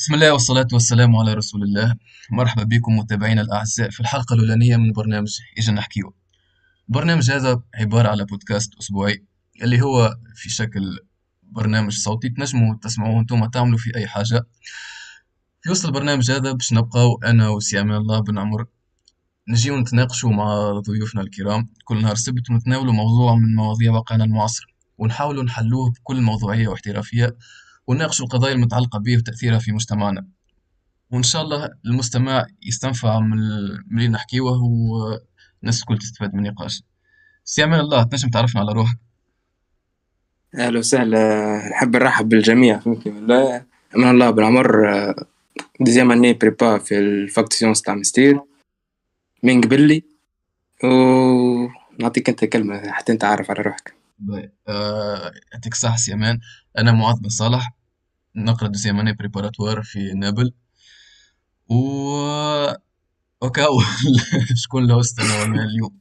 بسم الله والصلاة والسلام على رسول الله. مرحبا بكم متابعينا الأعزاء في الحلقة الأولانية من برنامج إجا نحكيو البرنامج هذا عبارة على بودكاست أسبوعي اللي هو في شكل برنامج صوتي تنجموا تسمعوه أنتم تعملوا فيه أي حاجة. في وسط البرنامج هذا باش نبقاو أنا وسيامان الله بن عمر نجيو نتناقشوا مع ضيوفنا الكرام. كل نهار سبت ونتناولوا موضوع من مواضيع واقعنا المعاصر ونحاولوا نحلوه بكل موضوعية واحترافية. ونناقشوا القضايا المتعلقة به وتأثيرها في مجتمعنا وإن شاء الله المستمع يستنفع من اللي نحكيوه والناس الكل تستفاد من النقاش. سي أمان الله تنجم تعرفنا على روحك. أهلا وسهلا. نحب نرحب بالجميع. فهمتني ولا أمان الله بن عمر deuxième année prépa في ال fac de sciences تاع مستير من قبل ونعطيك أنت كلمة حتى أنت عارف على روحك. آه، يعطيك الصحة سي أمان أنا معاذ بن صالح نقرأ deuxième année préparatoire في نابل. و وكاو شكون ال host أنا اليوم.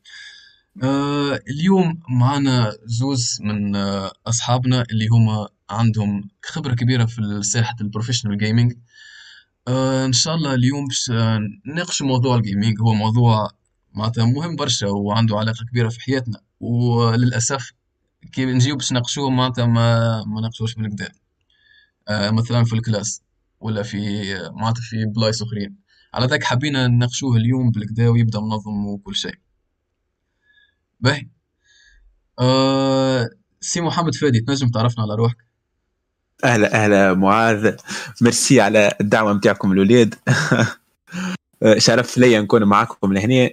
آه اليوم معنا زوز من آه أصحابنا اللي هما عندهم خبرة كبيرة في ساحة ال professional gaming آه إن شاء الله اليوم باش آه، نناقش موضوع ال gaming هو موضوع معناتها مهم برشا وعنده علاقة كبيرة في حياتنا. وللأسف كي نجيو باش نناقشوه معناتها ما ما ناقشوش بالقدا آه، مثلا في ال classe ولا في معناتها في بلايص أخرين. على ذاك حبينا نناقشوه اليوم بالقدا ويبدأ منظم وكل شيء. باهي. أه سي محمد فادي تنجم تعرفنا على روحك؟ أهلا أهلا معاذ. ميرسي على الدعوة نتاعكم الاولاد شرف ليا نكون معكم لهنا.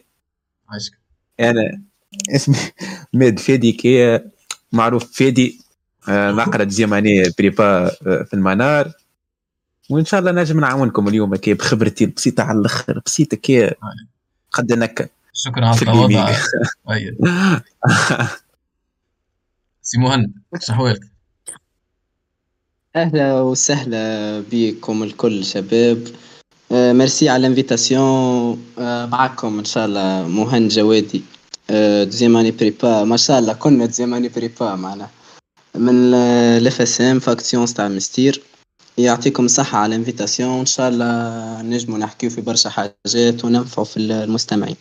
عايشك. أنا اسمي محمد فادي كي معروف فادي آه، نقرا deuxième année prépa آه، في المنار. وإن شاء الله نجم نعاونكم اليوم كي بخبرتي البسيطه على الأخر بسيطة كي قد نكا شكرا على التواضع. سي مهند شحوالك أهلا وسهلا بكم الكل شباب. آه ميرسي على ال invitation. آه معكم إن شاء الله مهند جوادي. آه deuxième année prépa. ما شاء الله كلنا deuxième année prépa معنا. من ال FSM fac sciences تاع مستير. يعطيكم الصحة على ال invitation. وان شاء الله نجمو نحكيو في برشا حاجات وننفعو في المستمعين.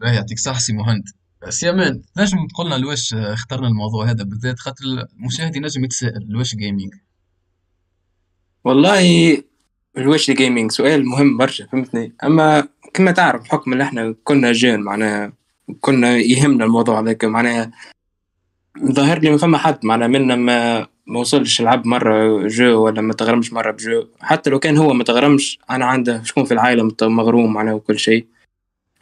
باهي يعطيك الصحة سي مهند. سي أمان تنجم تقولنا لواش اخترنا الموضوع هذا بالذات؟ خاطر المشاهد ينجم يتساءل لواش gaming والله لواش gaming سؤال مهم برشا فهمتني؟ أما كما تعرف بحكم إن إحنا كلنا jeunes معناها كلنا يهمنا الموضوع هذاك معناها ظاهر لي ما فما حد معنا منا ما ما وصلش لعب مرة jeu ولا ما تغرمش مرة ب jeu. حتى لو كان هو ما تغرمش أنا عنده شكون في العائلة مغروم معناه وكل شيء.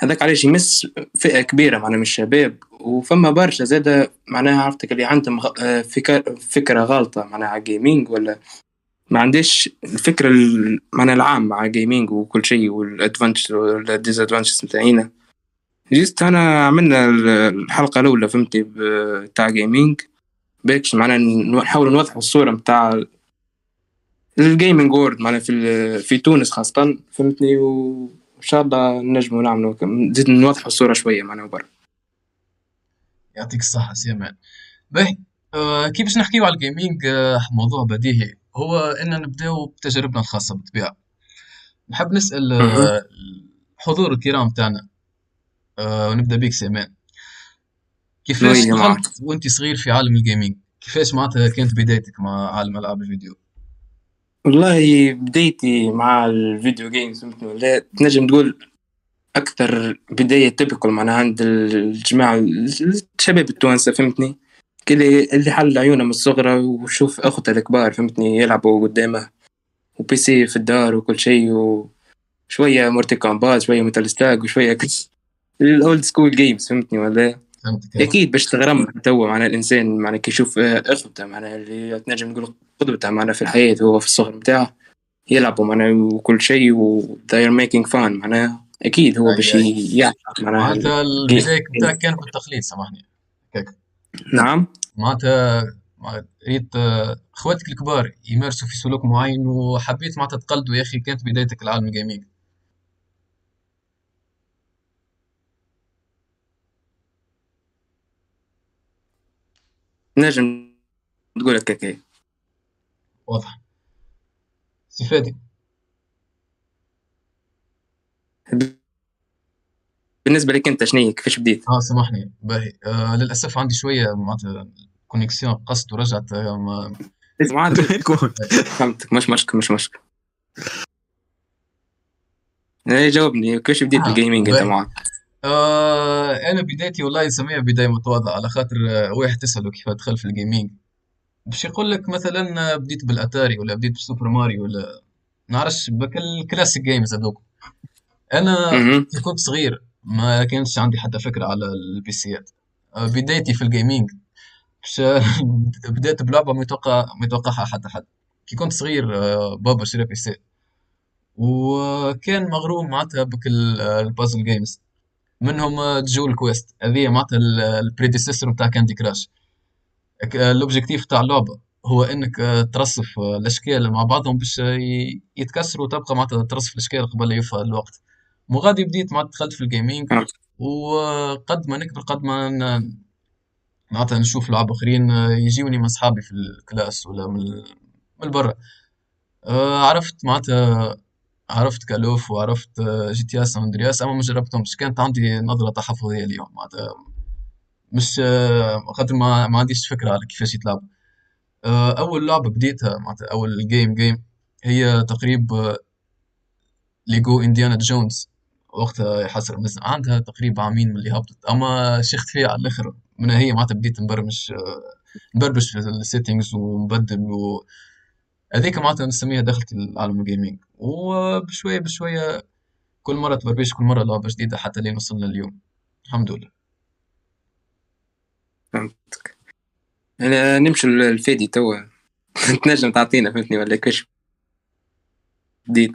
هذاك علاش يمس فئة كبيرة معناها من الشباب وفما برشا زادة معناها عرفتك اللي عندهم فكرة غلطة معناها على ولا ما عنديش الفكرة معناها العام مع gaming وكل شيء وال avantages وال désavantages نتاعينا juste أنا عملنا الحلقة الأولى فهمتي بتاع gaming باكش معنا نحاول نوضح الصورة بتاع ال gaming world معنا في في تونس خاصة فهمتني؟ وإن شاء الله نجموا نعملوا نزيد نوضحوا الصورة شوية معنا برا يعطيك الصحة سي أمان باهي آه كيف باش نحكيو على ال gaming آه موضوع بديهي. هو إن نبداو بتجاربنا الخاصة بالطبيعة. نحب نسأل آه الحضور الكرام تاعنا آه ونبدأ بيك سي أمان كيفاش دخلت وأنت صغير في عالم ال gaming كيفاش معناتها كانت بدايتك مع عالم ألعاب الفيديو؟ والله بدايتي مع ال video games ولا تنجم تقول أكثر بداية typical معنا عند الجماعة الشباب التوانسة فهمتني؟ اللي اللي حل عيونه من الصغرى وشوف اخوته الكبار فهمتني؟ يلعبوا قدامه و PC في الدار وكل شيء وشويه Mortal Kombat شوية Metal Slug وشويه ال old school games فهمتني ولا؟ أكيد باش تغرم تو معناها الإنسان معناها كي يشوف اخوته معناها اللي تنجم نقول قدوته معناها في الحياة وهو في الصغر نتاعه يلعبوا معناها وكل شيء و they are making fun معناها أكيد هو باش يعرف معناها معناتها البداية نتاعك كان بالتقليد سامحني. هكاك نعم. معناتها ريت اخواتك الكبار يمارسوا في سلوك معين وحبيت معناتها تقلدوا يا أخي كانت بدايتك العالم الجيمنج نجم تقول هكاك واضح. سي فادي بالنسبة لك أنت شنو كيفاش بديت؟ آه سامحني. باهي. آه للأسف عندي شوية معناتها connexion قصت ورجعت آه، ما فهمتك. مش مشكل مش مشكل إيه جاوبني. كيفاش بديت آه، بال gaming أنت. معك؟ آه أنا بدايتي والله نسميها بداية متواضعة على خاطر آه، واحد تسأله كيف دخل في ال gaming باش يقول لك مثلا آه، بديت بالأتاري ولا بديت ب Super Mario ولا نعرفش بك ال classic games هذوك. أنا كنت صغير. ما كانش عندي حتى فكرة على البيسيات آه، بدايتي في ال gaming باش بدأت بلعبة ما يتوقع ما يتوقعها حتى حد. كي كنت صغير آه، بابا شرى PC وكان مغروم معناتها بك ال- ال puzzle games منهم Jewel Quest هذه معناتها ال prédécesseur نتاع Candy Crush ال objectif تاع اللعبة هو إنك ترصف الأشكال مع بعضهم باش يتكسروا وتبقى معناتها ترصف الأشكال قبل يوفى الوقت. وغادي بديت معناتها دخلت في ال gaming فهمت. وقد ما نكبر قد ما ن- معناتها نشوف لعب آخرين آه، يجيوني من صحابي في ال classe ولا من من برا. آه، عرفت معناتها عرفت Call of وعرفت آه، GTA San Andreas أما ما جربتهمش كانت عندي نظرة تحفظية اليوم. معناتها مش خاطر ما, ما عنديش فكرة على كيفاش يتلعب. أول لعبة بديتها معناتها أول game game هي تقريب ليجو إنديانا جونز. وقتها يا حسرة مز- عندها تقريبا عامين من اللي هبطت أما شيخت فيها على الآخر من هي معناتها بديت نبرمج نبرمج في ال settings ونبدل و هذيك معناتها نسميها دخلت العالم ال gaming وبشوية بشوية كل مرة تبربش كل مرة لعبة جديدة حتى لين وصلنا اليوم. الحمد لله. فهمتك. أنا نمشي لفادي توا. تنجم تعطينا فهمتني ولا كيفاش بديت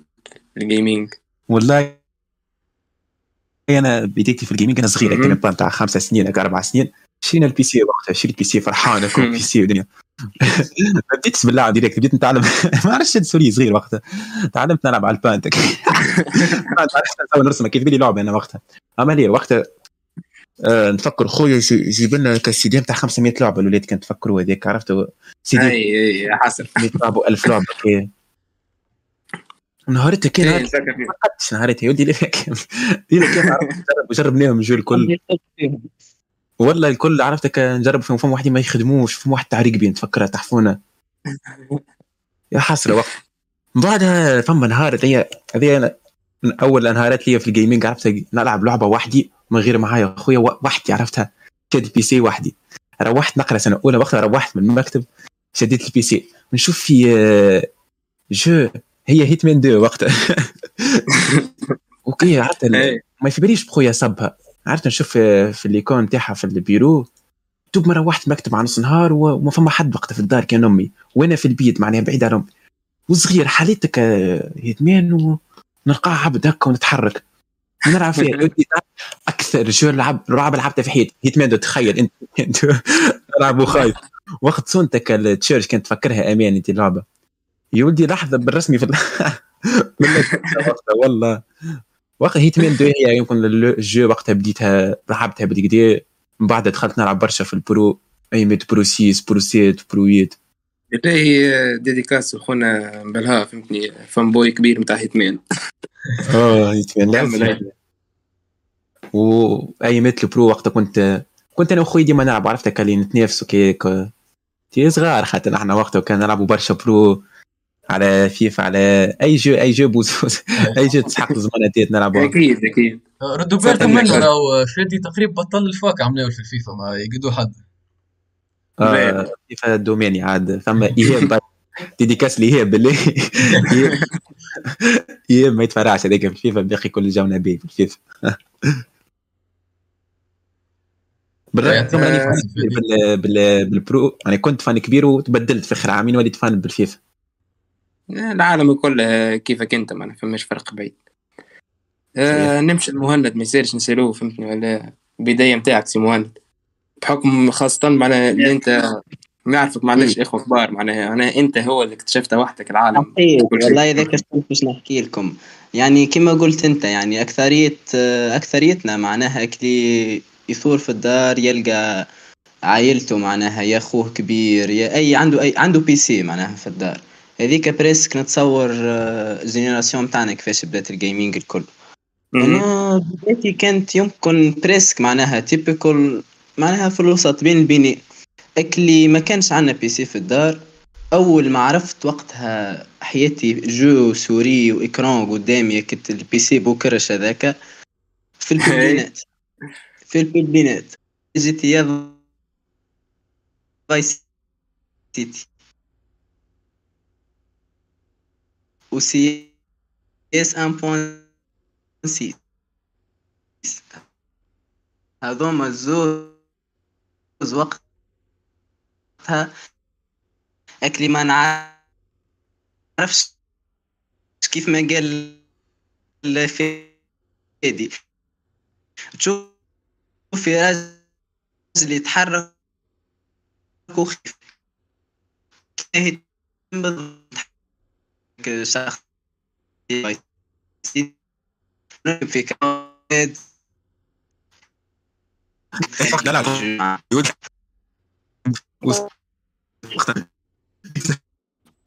ال gaming والله أنا بديتي في ال gaming أنا صغير. كان با نتاع خمسة سنين هكا أربع سنين. شرينا ال PC وقتها شريت PC فرحان هكا. PC ودنيا ما بديتش باللعب direct بديت نتعلم. ما عرفتش سوري صغير وقتها. تعلمت نلعب على البانت نرسم كيف لي لعبة أنا وقتها. أما ليه؟ وقتها آه نفكر خويا يجيب لنا كسيدي نتاع 500 لعبة الولاد كانت تفكروا هذاك عرفت؟ سيدي. اي اي حسن يلعبوا 1000 لعبة كي نهارتها كان إيه، نهار. ما قدش نهارتها. يا ودي ليه كيف ليه كيف عرفت نجرب وجربناهم الجو الكل. والله الكل عرفتك نجرب فيهم. فهم واحد ما يخدموش فهم واحد تعريق بين. تفكرها تحفونه يا حسره وقت من بعدها فما نهار هي هذه من أول النهارات لي في ال gaming عرفت نلعب لعبة وحدي من غير معايا خويا وحدي عرفتها؟ شديت PC وحدي. روحت نقرأ سنة أولى وقتها روحت من المكتب شديت ال PC. نشوف في آه، jeu هي هيتمان 2 وقتها. OK عرفت إيه. ما في باليش بخويا صبها عرفت نشوف في في ال icône تاعها في البيرو. دوب ما روحت مكتب على نص نهار وما فما حد وقتها في الدار كان أمي. وأنا في البيت معناها بعيد عن أمي. وصغير حالتك آه، هيتمان ونلقاه عبد هكا ونتحرك. نلعب فيها. أكثر جو لعب لعب لعبتها في حياتي. هيتمان دو تخيل. انت انت تلعب وخايف. وقت سنتك التشيرش كانت تفكرها أمان أنت اللعبة. يا ولدي لحظة بالرسمي في والله. وقت هيتمان دو هي يمكن الجو وقتها بديتها لعبتها بالكدا من بعد دخلت نلعب برشا في البرو ايمت برو 6 برو 7 برو 8 هي dédicace خونا بالله فهمتني؟ fanboy كبير نتاع هيتمان. آه هيتمان هاي. وايمت البرو وقتها كنت كنت أنا وخوي ديما نلعب عرفتك اللي نتنافسوا كيك تي صغار خاطر إحنا وقتها كان نلعبوا برشا برو. على فيفا على أي jeu أي jeu بزوز أي jeu تسحق زمانات نلعبوا أكيد أكيد. ردوا بالكم منه. راهو؟ فادي تقريبا بطل الفاك عملوه في الفيفا ما يقدوا حد. آه فيفا دوميني عاد. فما إيهاب ديديكاس لايهاب بالله. إيهاب ما يتفرعش هذاك في الفيفا باقي كل جونا بيه في الفيفا بالرغم بال- بال- بالبرو يعني كنت فان كبير وتبدلت في آخر عامين وليت فان بالفيفا. العالم الكل كيفك أنت؟ ما فماش فرق بعيد. آه نمشي لمهند ما يصيرش نسالوه فهمتني؟ ولا البدايه نتاعك سي مهند. بحكم خاصة معناها اللي أنت نعرفك ما عندكش إخوة كبار معناها أنا أنت هو اللي اكتشفت وحدك العالم. والله ذاك الشيء باش نحكي لكم. يعني كما قلت أنت يعني اكثريه أكثريتنا معناها كلي يثور في الدار يلقى عائلته معناها يا أخوه كبير يا أي عنده أي عنده PC معناها في الدار. هذيك presque نتصور آه، génération تاعنا كيفاش بدات ال gaming الكل. أنا بدايتي كانت يمكن presque معناها typical معناها في الوسط بين البناء. أكلي ما كانش عندنا PC في الدار. أول ما عرفت وقتها حياتي جو souris و écran قدامي كنت ال PC بوكرش هذاك في ال publinet في ال publinet GTA Vice City و CS 1.6 هذوما الزوز وقتها اكلي ما نعرفش كيف ما قال فادي تشوف في راجل يتحرك وخيف بالضبط شخص في كاد لا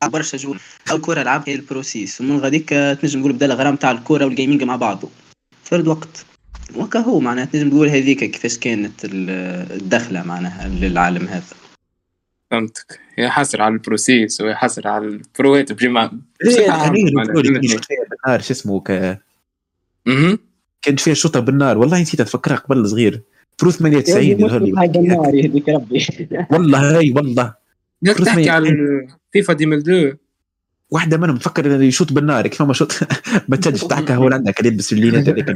لا برشا جول الكرة لعب هي البروسيس. ومن غاديك تنجم تقول بدا الغرام تاع الكرة والجيمنج مع بعضه فرد وقت وكا هو معناها تنجم تقول هذيك كيفاش كانت ال- الدخلة معناها للعالم هذا. فهمتك. هي حصر على البروسيس وهي حصر على البروات بجمع بالنار شو اسمه ك- أها كانت فيها شوطه بالنار والله نسيت أتفكرها قبل صغير. برو 98 يظهر لي هذا النار يهديك ربي. والله هاي والله. تحكي. على فيفا 2002 واحدة منهم تفكر إنه يشوط بالنار كيف ما شوط. ما تشدش تاعك هولندا كان يلبس اللينات هذيك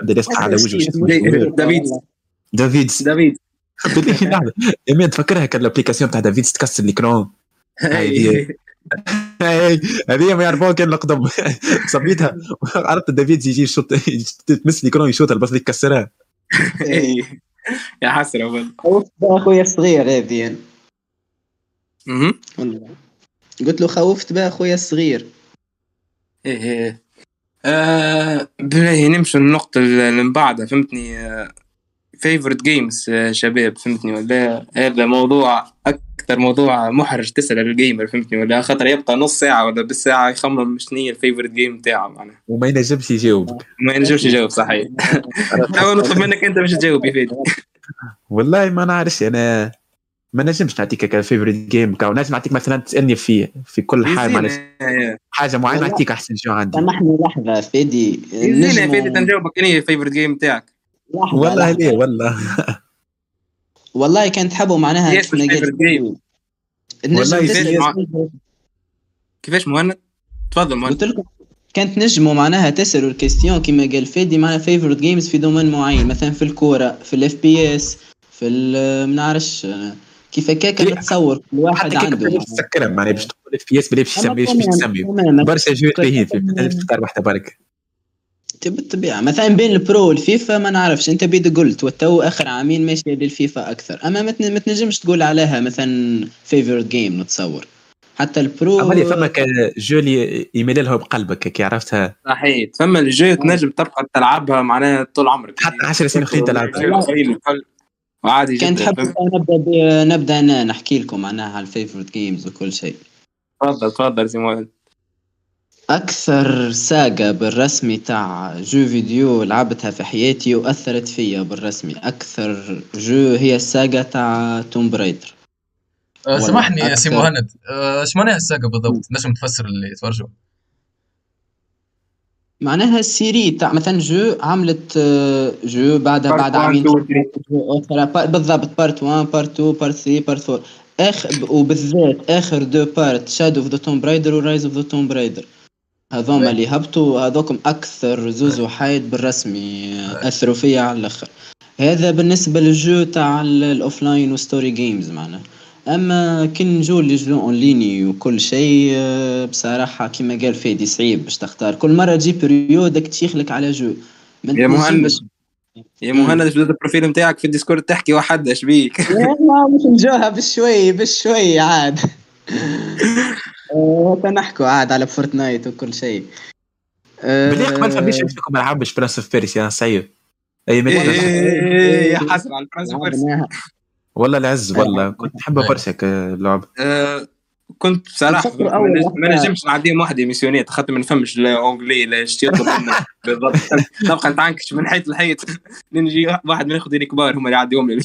تبدا لاصقه على وجهه اسمه؟ دافيد دافيد لحظه يمين تفكرها كان الابليكاسيون تاع دافيد تكسر هاي هذه ما يعرفوها كان القدم صبيتها. عرفت دافيد يجي يشوط تمس الاكران يشوطها البس اللي يكسرها. إيه. يا حسرة اخويا الصغير هذه. قلت له خوفت بها اخويا الصغير. إيه إيه. آه بالله نمشي النقطة اللي من بعدها فهمتني؟ favorite games شباب فهمتني ولا؟ هذا موضوع أكثر موضوع محرج تسأل ال gamer فهمتني ولا؟ خاطر يبقى نص ساعة ولا بالساعة يخمم شنو هي ال favorite game تاعه معناها. وما ينجمش يجاوبك ما ينجمش يجاوب صحيح. تو نطلب منك أنت باش تجاوب يا فادي. والله ما نعرفش أنا ما نجمش نعطيك ك favorite game كاو. نجم نعطيك مثلا تسألني فيه في كل حال معلش حاجة معينة نعطيك أحسن شو عندي. سامحني لحظة فادي. يا فادي تنجاوبك أنا ال favorite game تاعك لحظة، والله لحظة. ليه؟ والله. والله كان تحبوا معناها والله كيفاش مهند؟ تفضل مهند. قلت لكم كانت نجموا معناها تسالوا ال question كيما قال فادي معناها favorite games في domaine معين مثلا في الكورة في ال FPS في ال- ما نعرفش كيف هكاك نتصور كل واحد عنده. تبدا تسكرها معناها باش تقول FPS بلا باش باش تسمي تمام. برشا jeux باهيين في تختار واحدة برك. بالطبيعه مثلا بين ال Pro وال FIFA ما نعرفش. أنت بيد قلت والتو آخر عامين ماشيه للفيفا أكثر. أما ما تن- ما تنجمش تقول عليها مثلا favorite game نتصور. حتى ال Pro اللي فما jeu اللي يميل لها بقلبك كي عرفتها؟ صحيح. فما ال jeu تنجم تبقى تلعبها معناها طول عمرك. حتى 10 سنين أخرين تلعبها. وعادي كان تحب؟ نبدا نبدأ أنا نحكي لكم معناها على ال favorite games وكل شيء. تفضل تفضل زي ما أكثر saga بالرسمي تاع jeux vidéo لعبتها في حياتي وأثرت فيا بالرسمي أكثر jeu هي ال saga تاع Tomb Raider والله سامحني يا سي. مهند. آه، إيش معناها ال saga بالضبط؟ نجم تفسر اللي يتفرجوا معناها ال série تاع مثلا jeu عملت آه، jeu بعدها بعد عامين بالضبط part 1 part 2 part 3 part 4 آخر وبالذات آخر deux parts Shadow of the Tomb Raider و Rise of the Tomb Raider هذوما اللي هبطوا هذوكم أكثر زوز وحايد بالرسمي اثروا فيا على الآخر. هذا بالنسبة لل jeux تاع ال- ال offline و story games معناها. أما كي نجو لل jeux en ligne وكل شيء آه، بصراحة كيما قال فادي صعيب باش تختار. كل مرة تجي période تشيخلك على jeu. يا مهند تنجمش- يا مهند بدأت ال profil نتاعك في ال Discord تحكي واحد إيش بيك؟ مش نجوها بشوي بشوي عاد. نحكوا عاد على Fortnite وكل شيء. بالله قبل فماش فيكم ما لعبش Prince of Persia يا صعيب. أي ما تقدرش. إيه، يا حسن. على الفرنسي فيرس لعبناها. والله العز والله. كنت نحبها برشا كلعبه آه، كنت بصراحة ما نجمش نعديهم وحدي mission ات خاطر ما نفهمش لا anglais لا إيش يطلب منا بالضبط. نبقى نتعنكش من حيط لحيط نجي واحد من الاخوتين الكبار هم اللي يعديهم لي.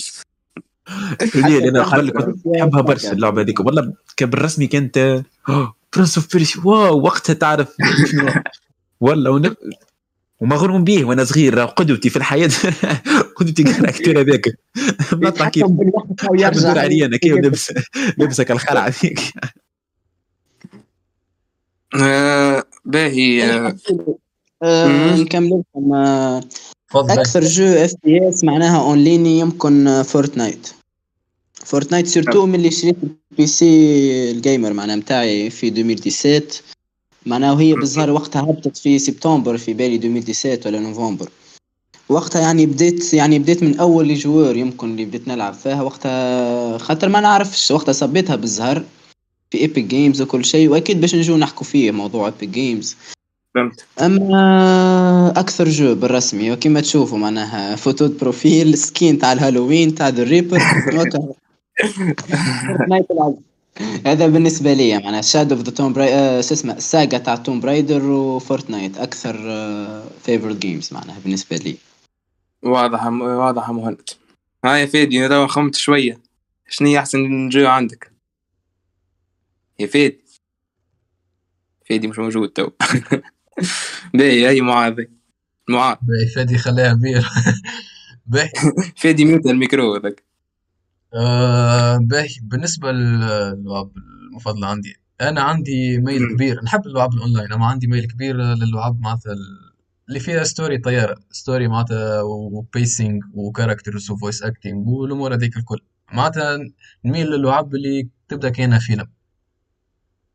ليه أنا قبل حتى- كنت نحبها برشا اللعبة هذيك والله كان بالرسمي كانت برنس اوف بيريش واو وقتها تعرف والله ون... ومغروم به وأنا صغير قدوتي في الحياة. قدوتي caractère هذاك نطلع كيف يرجع علي أنا كيف لبس لبسك الخلعه هذيك. آه، باهي آه، مم. نكمل لكم تفضل. أكثر jeu FPS معناها en ligne يمكن Fortnite Fortnite surtout من اللي شريت ال PC ال gamer معناها متاعي في 2017 معناها وهي بالظاهر وقتها هبطت في سبتمبر في بالي 2017 ولا نوفمبر. وقتها يعني بديت يعني بديت من أول joueurs يمكن اللي بديت نلعب فيها. وقتها خاطر ما نعرفش وقتها صبيتها بالزهر في Epic Games وكل شيء. وأكيد باش نجو نحكوا فيه موضوع Epic Games فهمت. أما أكثر jeu بالرسمي وكما تشوفوا معناها photo de profil skin تاع الهالوين تاع The Reaper وكا- Fortnite العب. هذا بالنسبة لي معناها Shadow of the Tomb Rai شو اسمه ال saga تاع Tomb Raider و Fortnite أكثر favorite games معناها بالنسبة لي. واضحة واضحة مهند. هاي فادي أنا خمت شوية. شنو هي أحسن jeu عندك؟ يا فادي فادي مش موجود تو. باهي هاي معاذ معاذ باهي فادي خليها بير باهي فادي mute ال micro هذاك آه، باهي بالنسبة للألعاب المفضلة عندي أنا عندي ميل. كبير. نحب الألعاب الأونلاين. أما عندي ميل كبير للألعاب معناتها ال- اللي فيها story طيارة. story معناتها و pacing و characters و voice acting والأمور هذيك الكل. معناتها نميل للألعاب اللي تبدأ كأنها فيلم.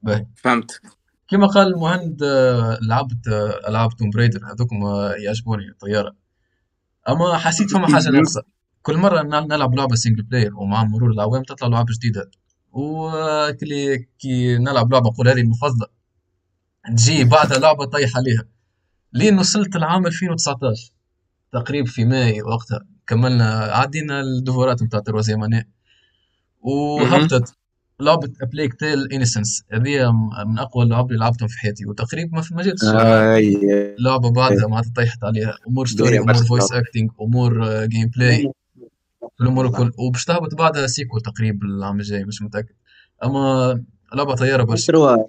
باهي فهمت. كما قال مهند آه، لعبت آه، ألعاب Tomb Raider هذوكم آه، يعجبوني طيارة. أما حسيت فما حاجة مم. ناقصة. كل مرة نل- نلعب لعبة single player ومع مرور الأعوام تطلع لعبة جديدة. وكلي كي نلعب لعبة نقول هذه المفضلة. تجي بعدها لعبة طيح عليها. لين وصلت العام 2019 تقريبا في ماي وقتها. كملنا عدينا ال devoir ات نتاع troisième وهبطت. لعبة A Plague Tale Innocence هذه من أقوى الالعاب اللي لعبتهم في حياتي. وتقريبا ما في جاتش أي. لعبة بعدها ما طيحت عليها. أمور story أمور voice acting أمور gameplay الأمور الكل وباش تهبط بعدها sequel تقريبا العام الجاي مش متأكد. أما لعبة طيارة برشا تروا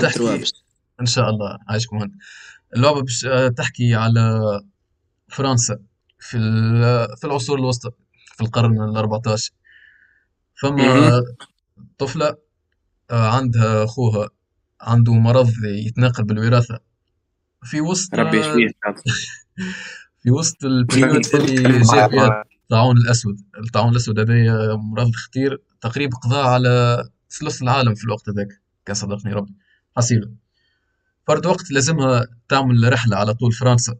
تحكي إن شاء الله عايشكم هند اللعبة باش آه، تحكي على فرنسا في في العصور الوسطى في القرن ال 14 فما. طفلة آه، عندها أخوها عنده مرض يتناقل بالوراثة. في وسط ربي يشفيه في وسط البريود اللي جاء فيها الطاعون الأسود. الطاعون الأسود هذا مرض خطير تقريبا قضى على ثلث العالم في الوقت هذاك كان صدقني ربي. حصيلة. فرد وقت لازمها تعمل رحلة على طول فرنسا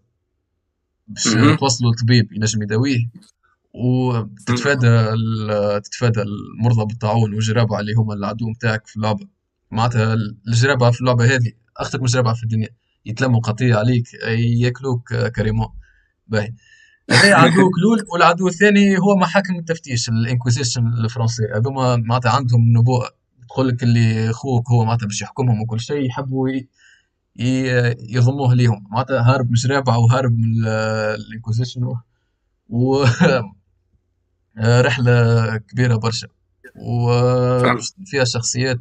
باش. توصلوا لطبيب ينجم يداويه. وتتفادى تتفادى المرضى بالطاعون والجرابة اللي هما العدو متاعك في اللعبة. معناتها الجرابة في اللعبة هذه أختك مش جرابة في الدنيا. يتلموا قطيع عليك ياكلوك كريمون باهي. هذا عدوك الأول والعدو الثاني هو محاكم التفتيش الانكوزيشن الفرنسي. هذوما معناتها عندهم نبوءة. تقول لك اللي خوك هو معناتها باش يحكمهم وكل شيء يحبوا يضموه ليهم. معناتها هارب مش رابع وهارب من ال Inquisition و رحلة كبيرة برشا. فهمت. وفيها شخصيات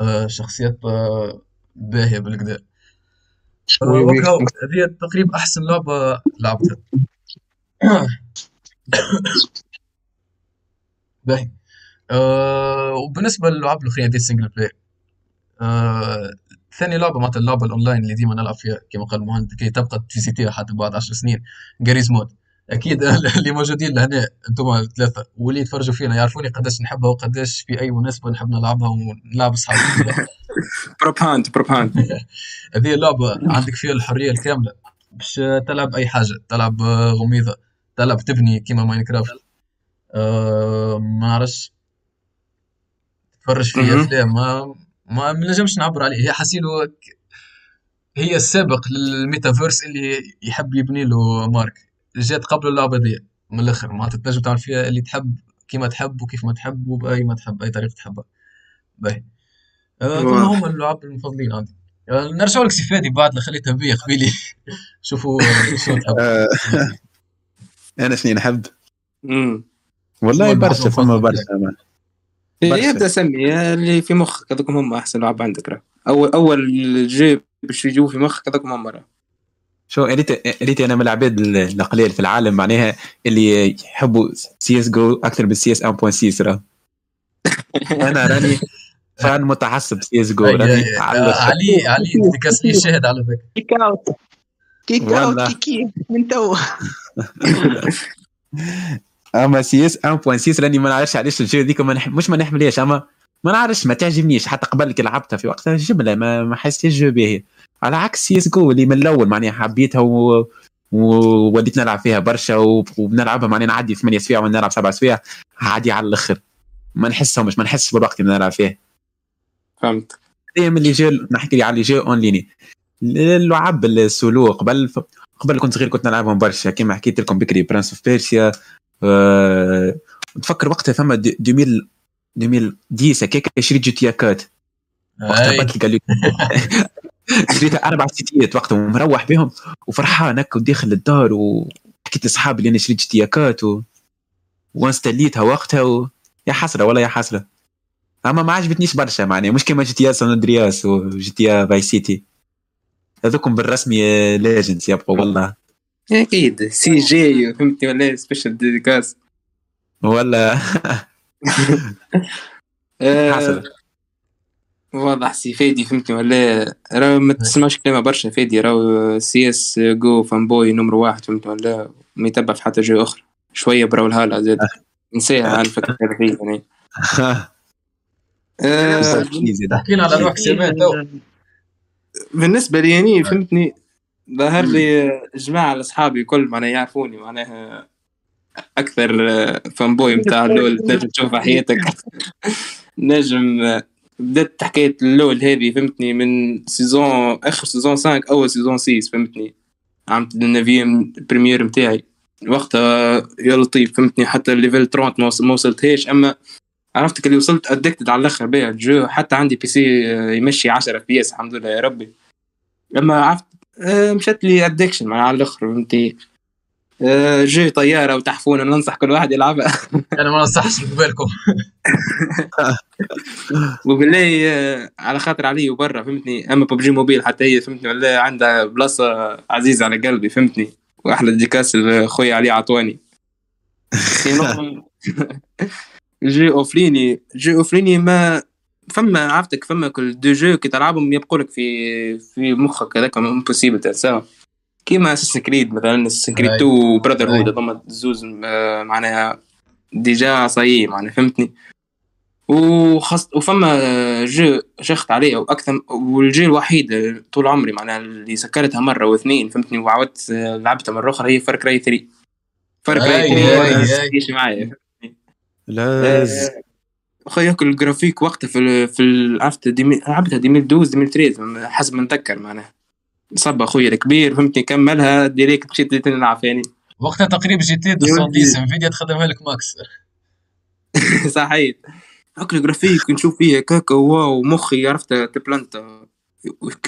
آه، شخصيات آه، باهية بالكدا آه، هذه تقريبا أحسن لعبة لعبتها. باهي. آه، وبالنسبة للألعاب الأخرى دي single player آه، ثاني لعبة معناتها اللعبة الأونلاين اللي ديما نلعب فيها كما قال مهند كي تبقى ت visiti ها حتى بعد عشر سنين Garry's Mod أكيد. اللي موجودين لهنا أنتم الثلاثة. واللي يتفرجوا فينا يعرفوني قداش نحبها وقداش في أي مناسبة نحب نلعبها ونلعب أصحابي prop hunt prop hunt هذه اللعبة عندك فيها الحرية الكاملة باش تلعب أي حاجة. تلعب غميضة تلعب تبني كيما Minecraft. آه، ما نعرفش. تتفرج في مهم. أفلام. ما ما منجمش نعبر عليه. هي حسيلو هي السابق للميتافيرس اللي يحب يبني له مارك. جات قبل اللعبة دي من الآخر. معناتها تنجم تعمل فيها اللي تحب كيما تحب وكيف ما تحب وبأي ما تحب أي طريقة تحبها. باهي. آه، ثم هم اللعاب المفضلين عندي. آه، نرجع لك سي فادي بعد اللي خليتها بيا قبيلي. شوفوا شو تحب. آه، أنا شنو نحب امم والله شنو برشا فما المفضل برشا. يبدأ سمي اللي في مخك هذوك هم أحسن لعب عندك راه. اول أول jeux باش يجوا في مخك هذوك هم راه شو ريت ريت أنا من العباد القليل في العالم معناها اللي يحبوا سي اس جو أكثر من CS 1.6 راه أنا راني fan متعصب سي اس جو راني. علي علي dédicace لي شاهد على ذاك kick out. kick والله. out كيكي من تو. أما CS 1.6 راني ما نعرفش علاش ال jeu ذيك ما نح... مش ما نحملهاش أما ما نعرفش ما تعجبنيش. حتى قبل كي لعبتها في وقتها جمله ما ما حسيتش jeu باهي على عكس سي اس جو اللي من الأول معناها حبيتها و... ووليت نلعب فيها برشا و... وبنلعبها معناها نعدي ثمانية سوايع ونلعب سبع سوايع عادي على الأخر. ما نحسهمش ما نحسش بالوقت اللي نلعب فيه. فهمت. من les jeux نحكي لي على les jeux en ligne اللعب السولو قبل قبل كنت صغير كنت نلعبهم برشا. كيما حكيت لكم بكري Prince of Persia أه... نتفكر وقتها فما دي- 2000 2010 هكاك شريت GTA quatre وقتها قال لي شريت أربع سيتيات وقتها ومروح بهم وفرحان هكا وداخل الدار وحكيت لأصحابي اللي أنا شريت GTA quatre و... و installi تها وقتها و... يا حسرة والله يا حسرة. أما ما عجبتنيش برشا معناها. مش كيما GTA San Andreas و GTA Vice City. هذوكم بالرسمي legends يبقوا والله. أكيد. CJ فهمتني ولا spéciale dédicace ولا آه، واضح سي فادي فهمتني ولا؟ راه ما تسمعش كلامه برشا فادي راه CS:GO fanboy نمر واحد فهمتني ولا؟ ما يتبع في حتى jeu أخرى. شوية براو الهالة زاد. نسيها على الفكرة هذه يعني. آه، حكينا على سيمان بالنسبة لي يعني فهمتني ظهر لي جماعة لاصحابي الكل معناها يعرفوني معناها أكثر fanboy نتاع ال LoL تنجم تشوفها حياتك. نجم بدأت حكايه ال LoL هذه فهمتني من season آخر season 5 أول season 6 فهمتني. عملت النافيم بريمير نتاعي وقتها يا لطيف فهمتني حتى الليفل 30 ما وص- ما وصلتهاش. أما عرفتك اللي وصلت؟ ادكتد على الأخر بيع الجو حتى عندي بي سي آه، يمشي 10 اف بي اس الحمد لله يا ربي. أما عرفت آه، مشات لي ادكشن على الأخر فهمتي آه، جو طيارة وتحفونه ننصح كل واحد يلعبها. أنا ما ننصحش بالكم. وبالله آه، على خاطر علي وبرا فهمتني؟ أما ببجي موبيل حتى هي فهمتني؟ ولا عندها بلاصة عزيزة على قلبي فهمتني؟ وأحلى ديكاس خويا علي عطواني جي أوفليني جي أوفليني ما فما عرفتك فما كل دو جو كي تلعبهم يبقوا لك في في مخك هذاك امبوسيبل تنساهم. كيما اساسن كريد مثلا اساسن كريد أي. 2 وبراذر هود. هذوما زوز آه، معناها ديجا صايي معناها فهمتني وخاص وفما جو شخت عليه أو أكثر والجي الوحيد طول عمري معناها اللي سكرتها مرة واثنين فهمتني وعاودت آه، لعبتها مرة أخرى هي فرق راي 3 فرق راي أي، 3 أي، ما أي. تجيش معايا أخي ياكل الجرافيك وقتها في في عرفت لعبتها 2012 2013 حسب ما نتذكر معناها صب اخويا الكبير فهمتني؟ كملها ديريكت مشيت نلعب ثاني وقتها تقريبا جي تي 210 انفيديا تخدمها لك ماكس. صحيح. اكل الجرافيك نشوف فيها كاكا واو مخي عرفت؟ تبلانتا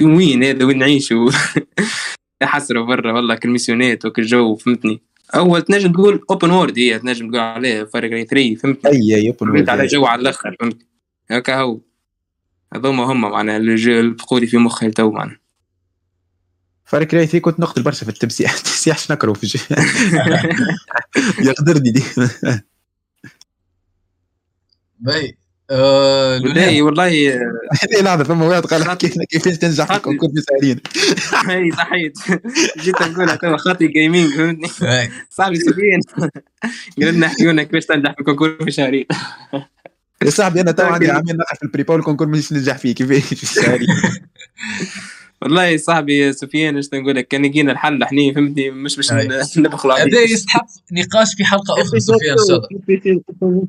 وين هذا؟ وين نعيش؟ حسرة برا والله كالميسيونات وكل جو فهمتني؟ أول تنجم تقول اوبن وورد هي تنجم تقول عليه فرق 3 فهمتني؟ أي يوبن بيت على جو على الآخر فهمت هكا هو. هذوما هما معناها اللي جو- اللي في مخي تو معناها فرق كراي كنت نقتل برشا في التمسيح التمسيح شنكرو في الجو يقدرني دي. باهي. آه، والله لوليان والله هذه لحظة فما واحد قال كيفاش تنجح في الكونكور في سهرين هاي صحيت. جيت نقولها تو خاطي gaming فهمتني؟ باهي. صاحبي سفيان قال لنا احكي لنا كيفاش تنجح في ال concours في شهرين يا صاحبي أنا تو عندي عامين نقع في ال prépa وال concours مش ننجح فيه كيفاش في الشهرين والله صاحبي سفيان إيش نقول لك؟ كان يجينا الحل إحنا فهمتني؟ مش باش نبخلوا هذا عليه يستحق نقاش في حلقة أخرى سفيان إن شاء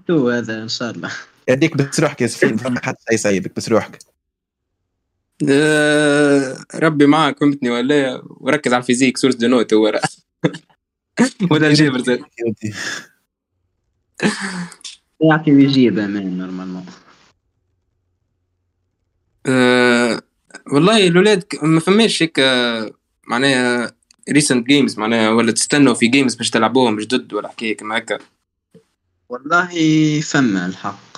الله. هذا إن شاء الله. يديك بس روحك يا سفيان فما حد يسيبك بس روحك. آه، ربي معك فهمتني ولا وركز على ال physique source de note هو ولا الجبر زاد يعطي ويجيب أمان normalement والله الاولاد ما فماش هيك معناها recent games معناها ولا تستنوا في games باش تلعبوهم جدد ولا حكاية كما هكا. والله فما الحق.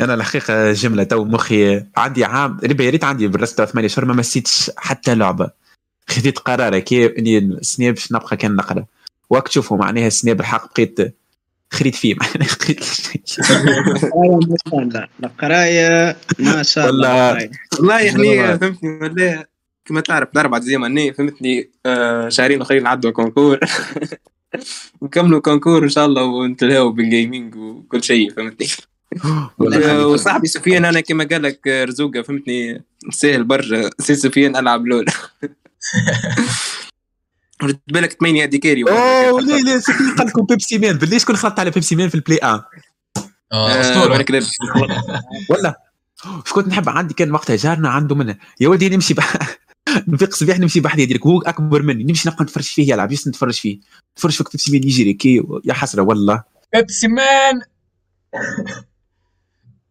أنا الحقيقة جملة تو مخي عندي عام ربي يا ريت عندي بالرسمي ثمانية شهور ما مسيتش حتى لعبة. خذيت قرار كي إني السنة باش نبقى كان نقرأ. وقت تشوفوا معناها السنة بالحق بقيت خريت فيه معناها خريت ما شاء الله القراية ما شاء الله والله. يعني. فهمتني ولا كما تعرف الاربع زي أني فهمتني آه شهرين اخرين نعدوا concours نكملوا concours إن شاء الله ونتلهوا بال gaming وكل شيء فهمتني آه،. وصاحبي سفيان أنا كما قال لك آه، رزوقة فهمتني سهل برا سي سفيان ألعب لول رد بالك تميني ادي كاري أوه لا لا سكني قال لكم بيبسي مان بالله شكون خلطت على بيبسي مان في البلاي 1 آه أسطورة. ولا كنت نحب؟ عندي كان وقتها جارنا عنده منه. يا ولدي نمشي. نفيق صباح نمشي بحذا ديرك هو أكبر مني. نمشي نبقى نتفرج فيه يلعب. يس نتفرج فيه. نتفرج في كتب سيمين يجري كي يا حسرة والله. Pepsiman!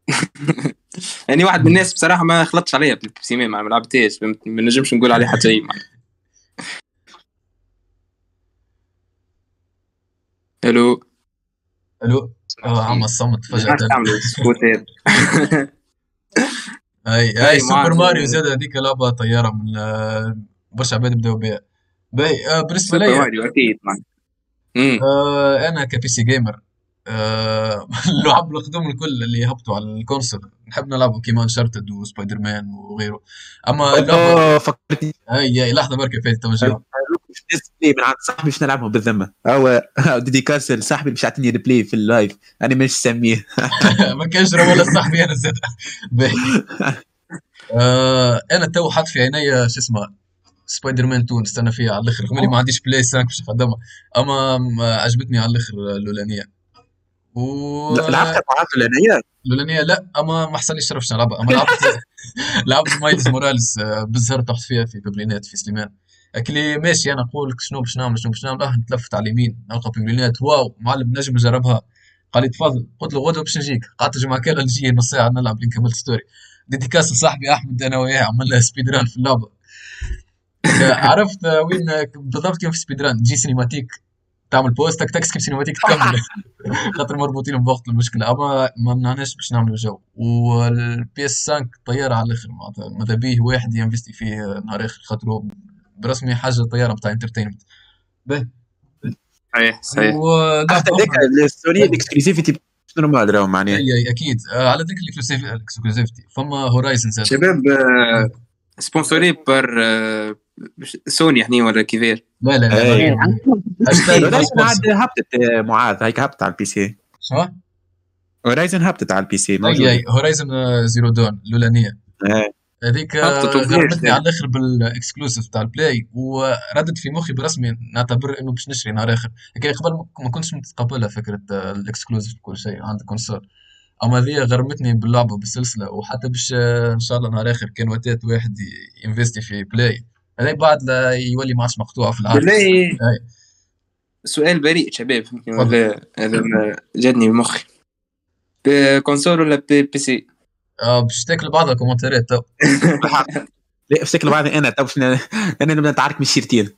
يعني واحد من الناس بصراحة ما خلطش عليها Pepsiman ما لعبتهاش. ما نجمش نقول عليه حتى شيء. ألو. ألو. آه عم الصمت فجأة. تعملوا سكوتات أي أي أي Super. Mario زاد هذيك لعبة طيارة من آه، برشا عباد بدأوا بها باهي آه، بالنسبة سوبر لي ماريو أكيد آه أنا ك PC gamer. آه اللعب القدم الكل اللي هبطوا على ال console. نحب نلعبوا كيما Uncharted و Spider-Man وغيره. أما اللعبه اوه فكرتني. أي أي لحظة بركة فاتت تو جاي. Play من عند صاحبي باش نلعبهم بالذمة. هو dédicace لصاحبي باش يعطيني ال Play في ال live أنا مش سميه ما كانش ولا صاحبي أنا زاد. آه أنا تو حاط في عيني شو اسمه سبايدر مان 2 نستنى فيها على الآخر. رغم ما عنديش Play 5 باش نخدمها أما ما عجبتني على الآخر الأولانية. و معاذ الانيه الأولانية. لا أما ما حصليش شرف نلعبها. أما لعبت لعبت Miles Morales آه، بالزهر طحت فيها في Publinet في سليمان. اكلي ماشي أنا نقول لك شنو باش نعمل شنو باش نعمل آه نتلفت على اليمين نلقى Publinet wow معلم نجم نجربها قال لي تفضل قلت له غدوة باش نجيك. قعدت الجمعه كامله نجي نص ساعة نلعب لين كملت story. dédicace لصاحبي أحمد أنا وياه عملنا speed run في اللعبة. عرفت وين بالضبط كيف في speed run تجي cinématique تعمل pause تك تك skip cinématique تكمل. خاطر مربوطين بوقت المشكلة. أما ما منعناش باش نعملوا جو. وال PS 5 طيارة على الآخر معناتها ماذا بيه واحد ينفستي فيه نهار آخر خاطر برسمي حاجة طيارة بتاع entertainment باهي صحيح صحيح. حتى ذاك أخرى. ال Sony ال exclusivité normal راهو معناها. أي أي أكيد. آه، على ذكر ال exclusivité فما Horizon شباب sponsorisé par Sony يعني ولا كيفاش لا لا لا. Horizon عاد هبطت معاذ. هيك هبطت على ال PC شو؟ Horizon هبطت على ال PC أي. اي Horizon Zero Dawn الاولانيه. هذيك غرمتني. على الآخر بال exclusive تاع ال Play وردت في مخي برسمي نعتبر إنه باش نشري نهار آخر. لكن قبل ما- كنتش متقبلها فكرة آه، ال exclusive كل شيء عندك console. أما ذي غرمتني باللعبة بالسلسلة وحتى باش آه، إن شاء الله نهار آخر كان وقتات واحد ي- ينفستي في Play. هذاك بعد لا يولي ما عادش مقطوع في العالم. أي. سؤال بريء شباب فهمتني. ولا هذا جاتني بمخي. console ولا P, PC؟ باش تاكل بعض الكومنتات تو لا افتكر بعد أنا تو أنا نبدا نتعارك من الشيرتين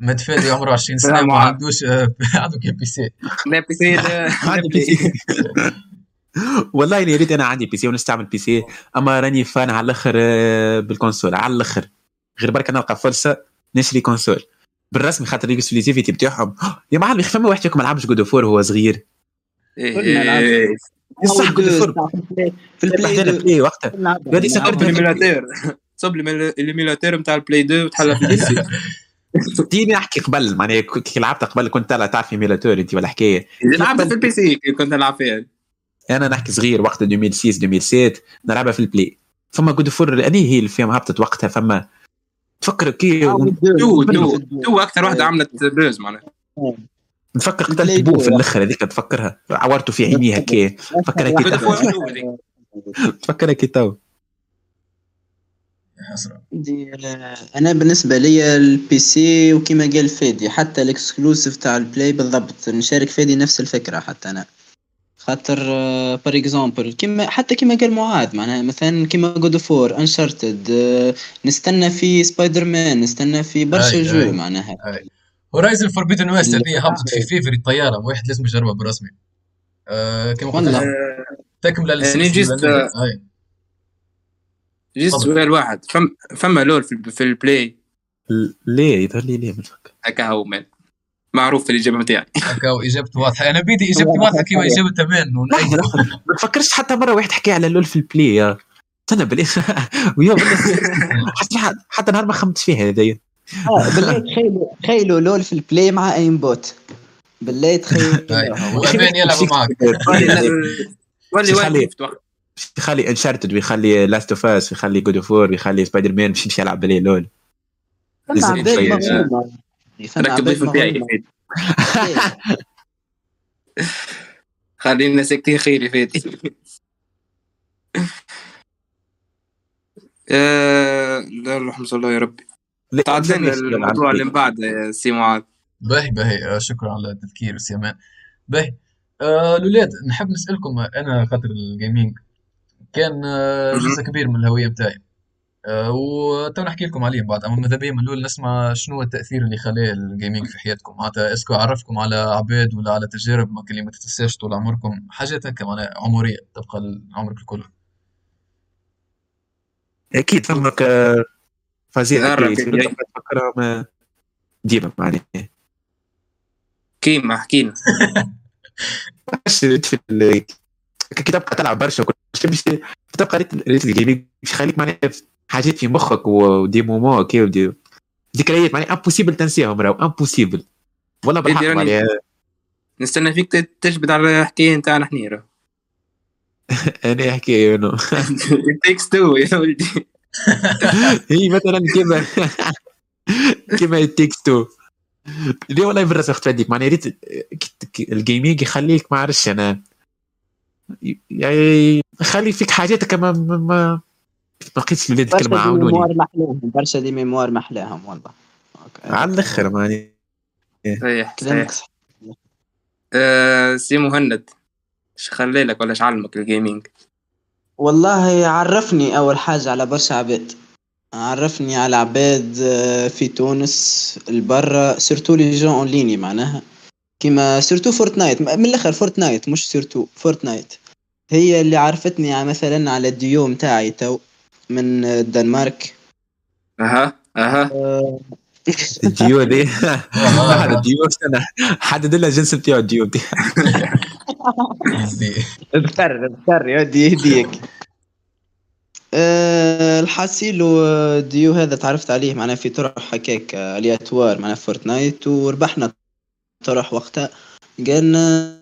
متفادي عمره 20 سنه ما. عندوش آه، عنده كي PC. لا PC PC. والله اني ريت أنا عندي PC ونستعمل PC. أما راني fan على الأخر آه، بال console على الأخر. غير برك نلقى فرصة نشري console. بالرسمي خاطر ال exclusivité بتاعهم يا معلم فما واحد فيكم ما لعبش God of وهو صغير. كلنا لعبنا. إيه. صح God of في البلاي دو. بلاي وقتها. هذه سكرت نلعب. الايميلاتور صب الايميلاتور نتاع البلاي 2 وتحلى في البي سي ديني أحكي قبل معناها كي لعبت قبل كنت لا تعرف ايميلاتور أنت ولا حكاية؟ لعبت في البي سي كنت نلعب فيها. أنا نحكي صغير وقت 2006 2007 نلعبها في البلاي. فما جود اوف أني هي اللي فيها هبطت وقتها فما تفكر كي تو تو تو أكثر واحدة عملت بوز معناها. نفكر قتلت بو. في الآخر هذيك تفكرها. عورته في عينيه هكا فكرها كي تو 2 هذيك. تفكرها كي تو دي أنا بالنسبة لي ال PC وكما قال فادي حتى ال exclusive تاع ال Play بالضبط نشارك فادي نفس الفكرة حتى أنا. خاطر par exemple كيما حتى كيما قال معاذ معناها مثلا كيما God of War Uncharted نستنى في سبايدر مان نستنى في برشا jeux أي. Horizon Forbidden West هذه هبطت في فيفري الطياره واحد لازم يجربها بالرسمي آه كما قلت تكملة يعني الأولانية. أي. جست تفضل. سؤال واحد. فم فما لول في, في البلاي ليه؟ يظهر لي ليه مش هكا هو مان معروف في الإجابة نتاعي هكا اجابته واضحة. أنا بيدي اجابتي واضحة كما إجابة تمام. لحظه ما تفكرش حتى مرة واحد حكى على لول في البلاي يا. استنى ويا بالله حتى حتى نهار ما خمت فيها هذايا آه، بالله تخيلوا تخيلوا لول في البلاي مع أيم بوت. بالله تخيلوا. وابان يلعبوا معك ولي ولي يخلي Uncharted ويخلي Last of Us ويخلي God of War ويخلي سبايدر مان باش يمشي يلعب بالليل لول. ركب ضيف نتاعي خلينا ساكتين خير فادي آه، لا اللهم صل الله يا ربي. تعدلنا الموضوع اللي من بعد يا سي معاذ باهي باهي. آه، شكرا على التذكير سيمان. باهي. آه الولاد نحب نسألكم آه، أنا خاطر ال gaming كان آه،. جزء كبير من الهوية نتاعي آه وتو نحكي لكم عليه بعد. أما ماذا بيا من الأول نسمع شنو هو التأثير اللي خلاه ال gaming في حياتكم؟ معناتها est-ce que عرفكم على عباد ولا على تجارب ما اللي ما تتنساش طول عمركم حاجات هكا معناها عمرية تبقى عمرك الكل أكيد فمك تفكرها ما ديما معناها كيما كي تبقى تلعب برشا وكل شيء باش تبقى ريت ال gaming باش يخليك معناها حاجات في مخك و des moments كي و des ذكريات معناها impossible تنساهم راهو impossible والله بالحق معناها. نستنى فيك تجبد على الحكاية نتاعنا حنا راه. أنا انه It takes two يا ولدي. هي مثلا كيما كيما تيكس تو ليه والله بالراس اخت فاديك معناها ريت الجيمنج يخليك ما عرفش أنا. يعني يخلي فيك حاجات كما ما ما ما لقيتش الولاد برشا كلمه دي عاونوني. ميموار محلاهم. برشا دي ميموار محلاهم والله. على الآخر معني. صحيح صحيح. صح آه، سي مهند إيش خلالك ولا إيش علمك ال gaming والله عرفني أول حاجة على برشا عباد. عرفني على عباد آه، في تونس البرا surtout les jeux en ligne معناها. كيما surtout Fortnite من الأخر Fortnite مش surtout Fortnite هي اللي عرفتني على- مثلا على الديو متاعي تو من الدنمارك. أها أها. آه، الديو دي. هذا الديو استنى. حدد لنا الجنس بتاعه الديو دي. اذكر اذكر يودي يهديك. أه الحاسيل ديو هذا تعرفت عليه معناه في طرح هكاك آه، aléatoire معناه Fortnite وربحنا طرح وقتها. قالنا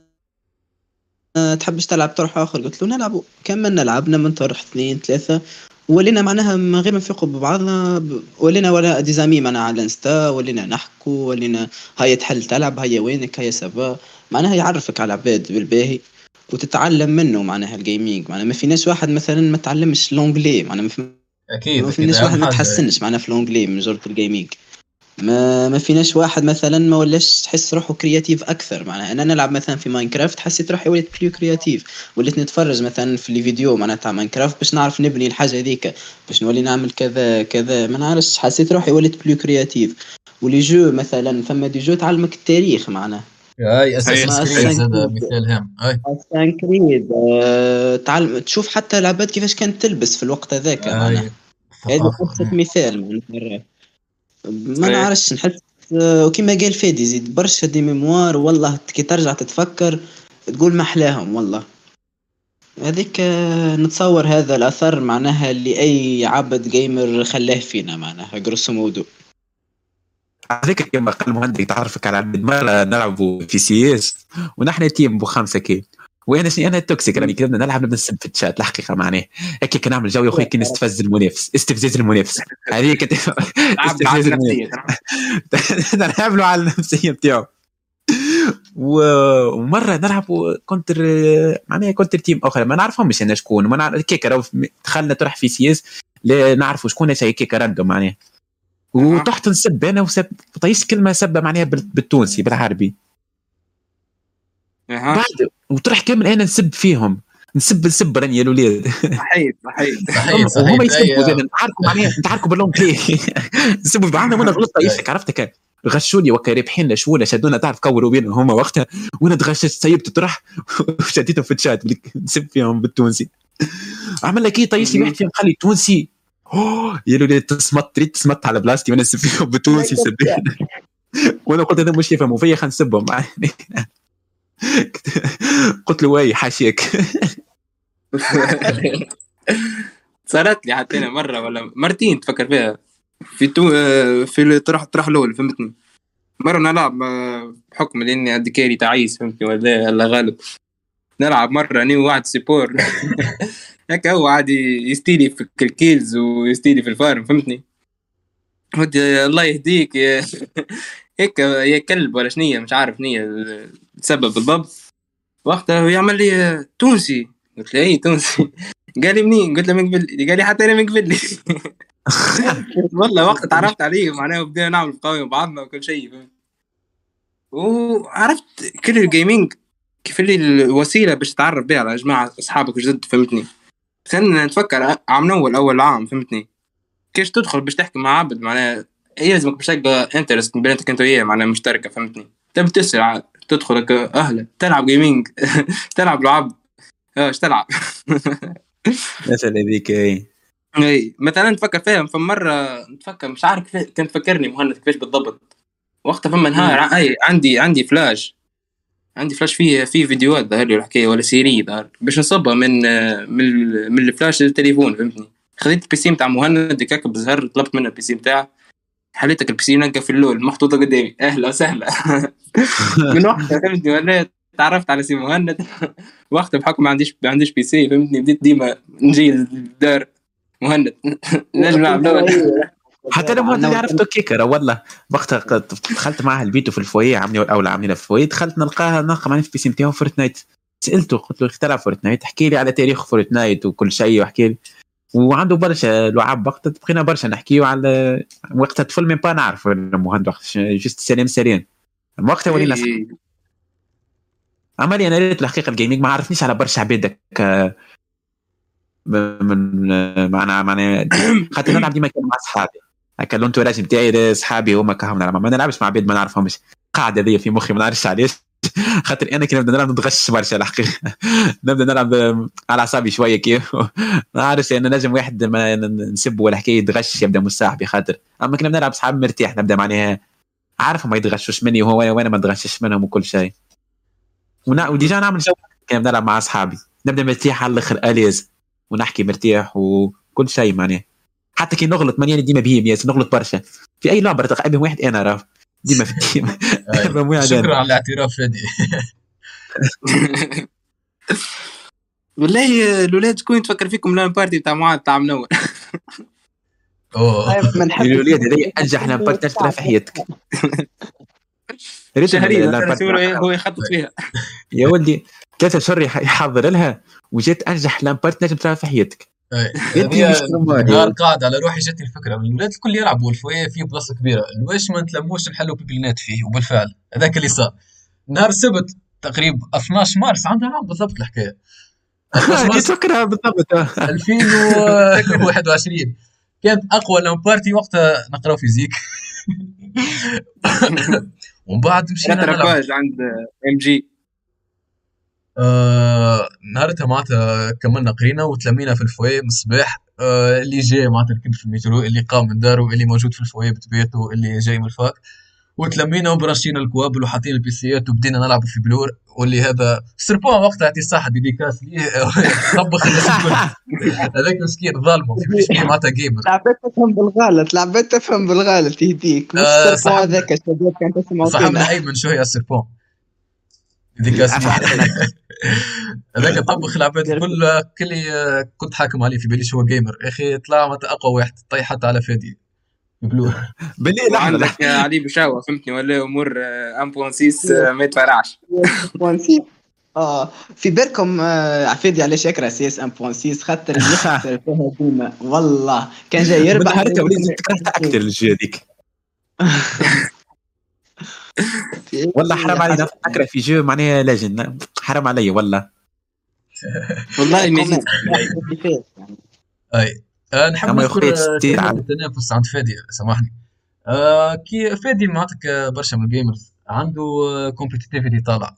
آه، تحبش تلعب طرح آخر؟ قلت له نلعبوا كملنا لعبنا من طرح اثنين ثلاثة. ولينا معناها من غير ما نفيقوا ببعضنا ولينا ولا des amis معناها على ال Insta ولينا نحكوا ولينا هيا تحل تلعب هيا وينك هيا ça va. معناها يعرفك على عباد بالباهي وتتعلم منه معناها ال gaming معناها ما فيناش واحد مثلا ما تعلمش l'anglais معناها ما في- أكيد ما أكيد. فيناش واحد ما. تحسنش معناها في l'anglais من جرة ال gaming ما ما فيناش واحد مثلا ما ولاش تحس روحه créatif أكثر. معناها أنا نلعب مثلا في Minecraft حسيت روحي وليت plus créatif وليت نتفرج مثلا في les vidéos معناها تاع Minecraft باش نعرف نبني الحاجة هذيك باش نولي نعمل كذا كذا. ما نعرفش حسيت روحي وليت plus créatif و les jeux مثلا فما des jeux تعلمك التاريخ معناها. أي أساس أي. Creed. هذا مثال هام. أي. Assassin's Creed. آه، تعلم تشوف حتى العباد كيفاش كانت تلبس في الوقت هذاك. ثقافة. قصة مثال معناها ما. نعرفش نحس آه، وكما قال فادي زيد برشا des mémoires والله كي ترجع تتفكر تقول ما احلاهم والله. هذيك آه، نتصور هذا الأثر معناها اللي أي عبد gamer خلاه فينا معناها grosso modo هذيك كما قال مهندي تعرفك على عبد مره نلعبوا في CS ونحن team بو خمسة كي. وأنا شنو أنا toxique راني كنا نلعب نبدا نسب في الشات الحقيقة معناه. هيك كي نعمل جو يا أخوي كي نستفز المنافس استفزاز المنافس. هذيك استفزاز نلعب له على النفسية بتاعه. و- ومرة نلعب كونتر معناها كونتر تيم أخرى ما نعرفهمش أنا شكون ما نعرف راهو دخلنا تروح في سي اس لا نعرفوا شكون كيكا راندوم معناها. وتحت نسب أنا وسب طيش كلمة سبه معناها بال- بالتونسي بالعربي. أها. بعد وتروح كامل أنا نسب فيهم. نسب نسب راني يا الاولاد صحيت صحيت صحيح. صحيح وهما يسبوا نتعاركوا معناها نتعاركوا باللونج بلاي نسبوا بعضنا وأنا غلطت يشك عرفتك غشوني وكا رابحين شوله شدونا تعرف كوروا بينهم هما وقتها. وأنا تغششت سيبت طرح وشديتهم في الشات نسب فيهم بالتونسي. عمل لك إيه طيش لي واحد فيهم خلي تونسي يا الولاد تصمت تريد تصمت على بلاصتي وأنا نسب فيهم بالتونسي سبين وأنا قلت هذا مش يفهموا فيا خلينا نسبهم قلت له واي حاشيك. صارت لي حتى أنا مرة ولا مرتين تفكر فيها. في تو في الطرح الطرح الأول فهمتني؟ مرة نلعب آه، بحكم لاني عندي caractère تعيس فهمتني؟ ولا الله غالب. نلعب مرة اني وواحد support. هكا هو عادي يستيلي في الكيلز ويستيلي في الفارم فهمتني؟ الله يهديك. هيك يا كلب ولا شنية مش عارف نية السبب بالضبط. وقتها يعمل لي تونسي. قلت له اي تونسي؟ قال لي منين؟ قلت له من قبل قال لي حتى أنا من قبل. والله وقت تعرفت عليه معناه بدينا نعمل قوي مع بعضنا وكل شيء وعرفت كل ال gaming كيف اللي الوسيلة باش تتعرف بها على جماعة أصحابك جدد فهمتني؟ خلينا نتفكر عام اول أول عام فهمتني؟ كيش تدخل باش تحكي مع عبد؟ معناها يلزمك باش تلقى interest بيناتك أنت وياه معناها مشتركة فهمتني؟ تبي تسرع تدخل أهلا تلعب gaming تلعب لعب آه إيش تلعب؟ مثلا هذيك إي. إي مثلا نتفكر فيها. فمره نتفكر مش عارف كيف كان تفكرني مهند كيفاش بالضبط. وقتها فما نهار اي عندي عندي فلاش عندي فلاش فيه فيه فيديوهات ظهر لي الحكاية ولا série ظهر باش نصبها من من من الفلاش للتليفون فهمتني؟ خذيت ال PC نتاع مهند هكاك بزهر طلبت منه ال PC نتاعه حليتك ال PC نلقى في ال LoL محطوطة قدامي. أهلا وسهلا. من وقتها فهمتني؟ ولا تعرفت على سي مهند. وقتها بحكم ما عنديش ما عنديش PC فهمتني؟ بديت ديما نجي للدار مهند. نجم LoL. حتى أنا ما عرفته كيكرة والله. وقتها دخلت معها البيت في ال foyer عملي أو عاملين في ال foyer. دخلت نلقاها نلقى معنا في ال PC نتاعو Fortnite سألته قلت له تلعب Fortnite. احكي لي على تاريخ Fortnite وكل شيء واحكي لي. وعنده برشا لعاب وقتها بقينا برشا نحكيو على وقتها طفل من با نعرف مهند وقت just سلام سلام وقتها ولينا صحاب. إيه. عملي أنا ريت الحقيقة ال gaming ما عرفنيش على برشا عباد هكا من معنا معنا خاطر نلعب ديما كان مع أصحابي. هكا ال entourage نتاعي اصحابي هما كهم نلعب ما نلعبش مع عباد ما نعرفهمش قاعدة ذي في مخي ما نعرفش علاش خاطر أنا كي نبدا نلعب نتغش برشا الحقيقة. نبدأ نلعب على أعصابي شوية كيف. ما نعرفش أنا نجم واحد ما نسب ولا حكاية يتغش يبدأ مش صاحبي خاطر. أما كي نبدا نلعب صحاب مرتاح نبدأ معناها عارف ما يتغشوش مني وهو وأنا ما نتغشش منهم وكل شيء. و déjà نعمل جو كي نبدا نلعب مع أصحابي. نبدأ مرتاح على الآخر à l'aise. ونحكي مرتاح وكل شيء معناها. حتى كي نغلط ماني ديما بهيم ياس نغلط برشا. في أي لعبة تلقى بهم واحد؟ أنا راه. ديما في ال team أي. بهم واحد شكرا. على الاعتراف فادي والله الاولاد شكون تفكر فيكم LAN party تاع معاذ تاع منور أوه. الولاد هذي انجح LAN party تلعب في حياتك. ريت شهريا هو يخطط فيها. يا ولدي ثلاثة شهور يح- يحضر لها وجات أنجح LAN party نجم تلعب في حياتك. يا نهار. قاعد على روحي جاتني الفكرة. الولاد الكل يلعبوا ال foyer فيه بلاصة كبيرة. ليش ما نتلموش نحلوا بيبلينات فيه وبالفعل. هذاك اللي صار. نهار السبت تقريبا 12 مارس عندها عام بالضبط الحكاية. 12 هذه مارس. فكرة بالضبط. 2021 كانت أقوى LAN party وقتها نقراو physique ومن بعد مشينا نلعب. عند إم جي. آه نهارتها معناتها كملنا قرينا وتلمينا في ال foyer من الصباح. آه اللي جاي معناتها ركب في المترو اللي قام من داره اللي موجود في ال foyer ب PC ته اللي جاي من ال fac وتلمينا وبرشينا الكوابل وحاطين البيسيات وبدينا نلعب في بلور. واللي هذا سربون وقتها يعطي الصحه ديديكاس ليه طبخ الناس الكل هذاك مسكين ظالمه. كيفاش ليه معناتها جيمر لعبت تفهم بالغلط لعبت تفهم بالغلط يهديك مش آه، السربون صح. هذاك الشباب كان تسمعوا صاحبنا فينا. ايمن شو هي السربون ديديكاس هذاك طبخ العباد الكل كل كنت حاكم عليه في بالي شو هو جيمر يا أخي طلع معناتها أقوى واحد طيح حتى على فادي. بلور بالله لحظة. وعندك علي بشاوة فهمتني ولا أمور آه، امبون سيس آه، ما يتفرعش. آه في بالكم آه، عفيدي علاش يكره سي اس 1.6 خاطر يخسر فيها ديما. والله كان جاي يربح. وليت كرهتها أكثر الجو هذيك والله حرام علينا. فكره في جو معناها لجن حرام علي والله. والله ما يزيد أي. آه نحب نذكر أخوي آه، التنافس عند فادي؟ سامحني. آه كي فادي معناتك برشا من ال gamers عنده compétitivité طالع.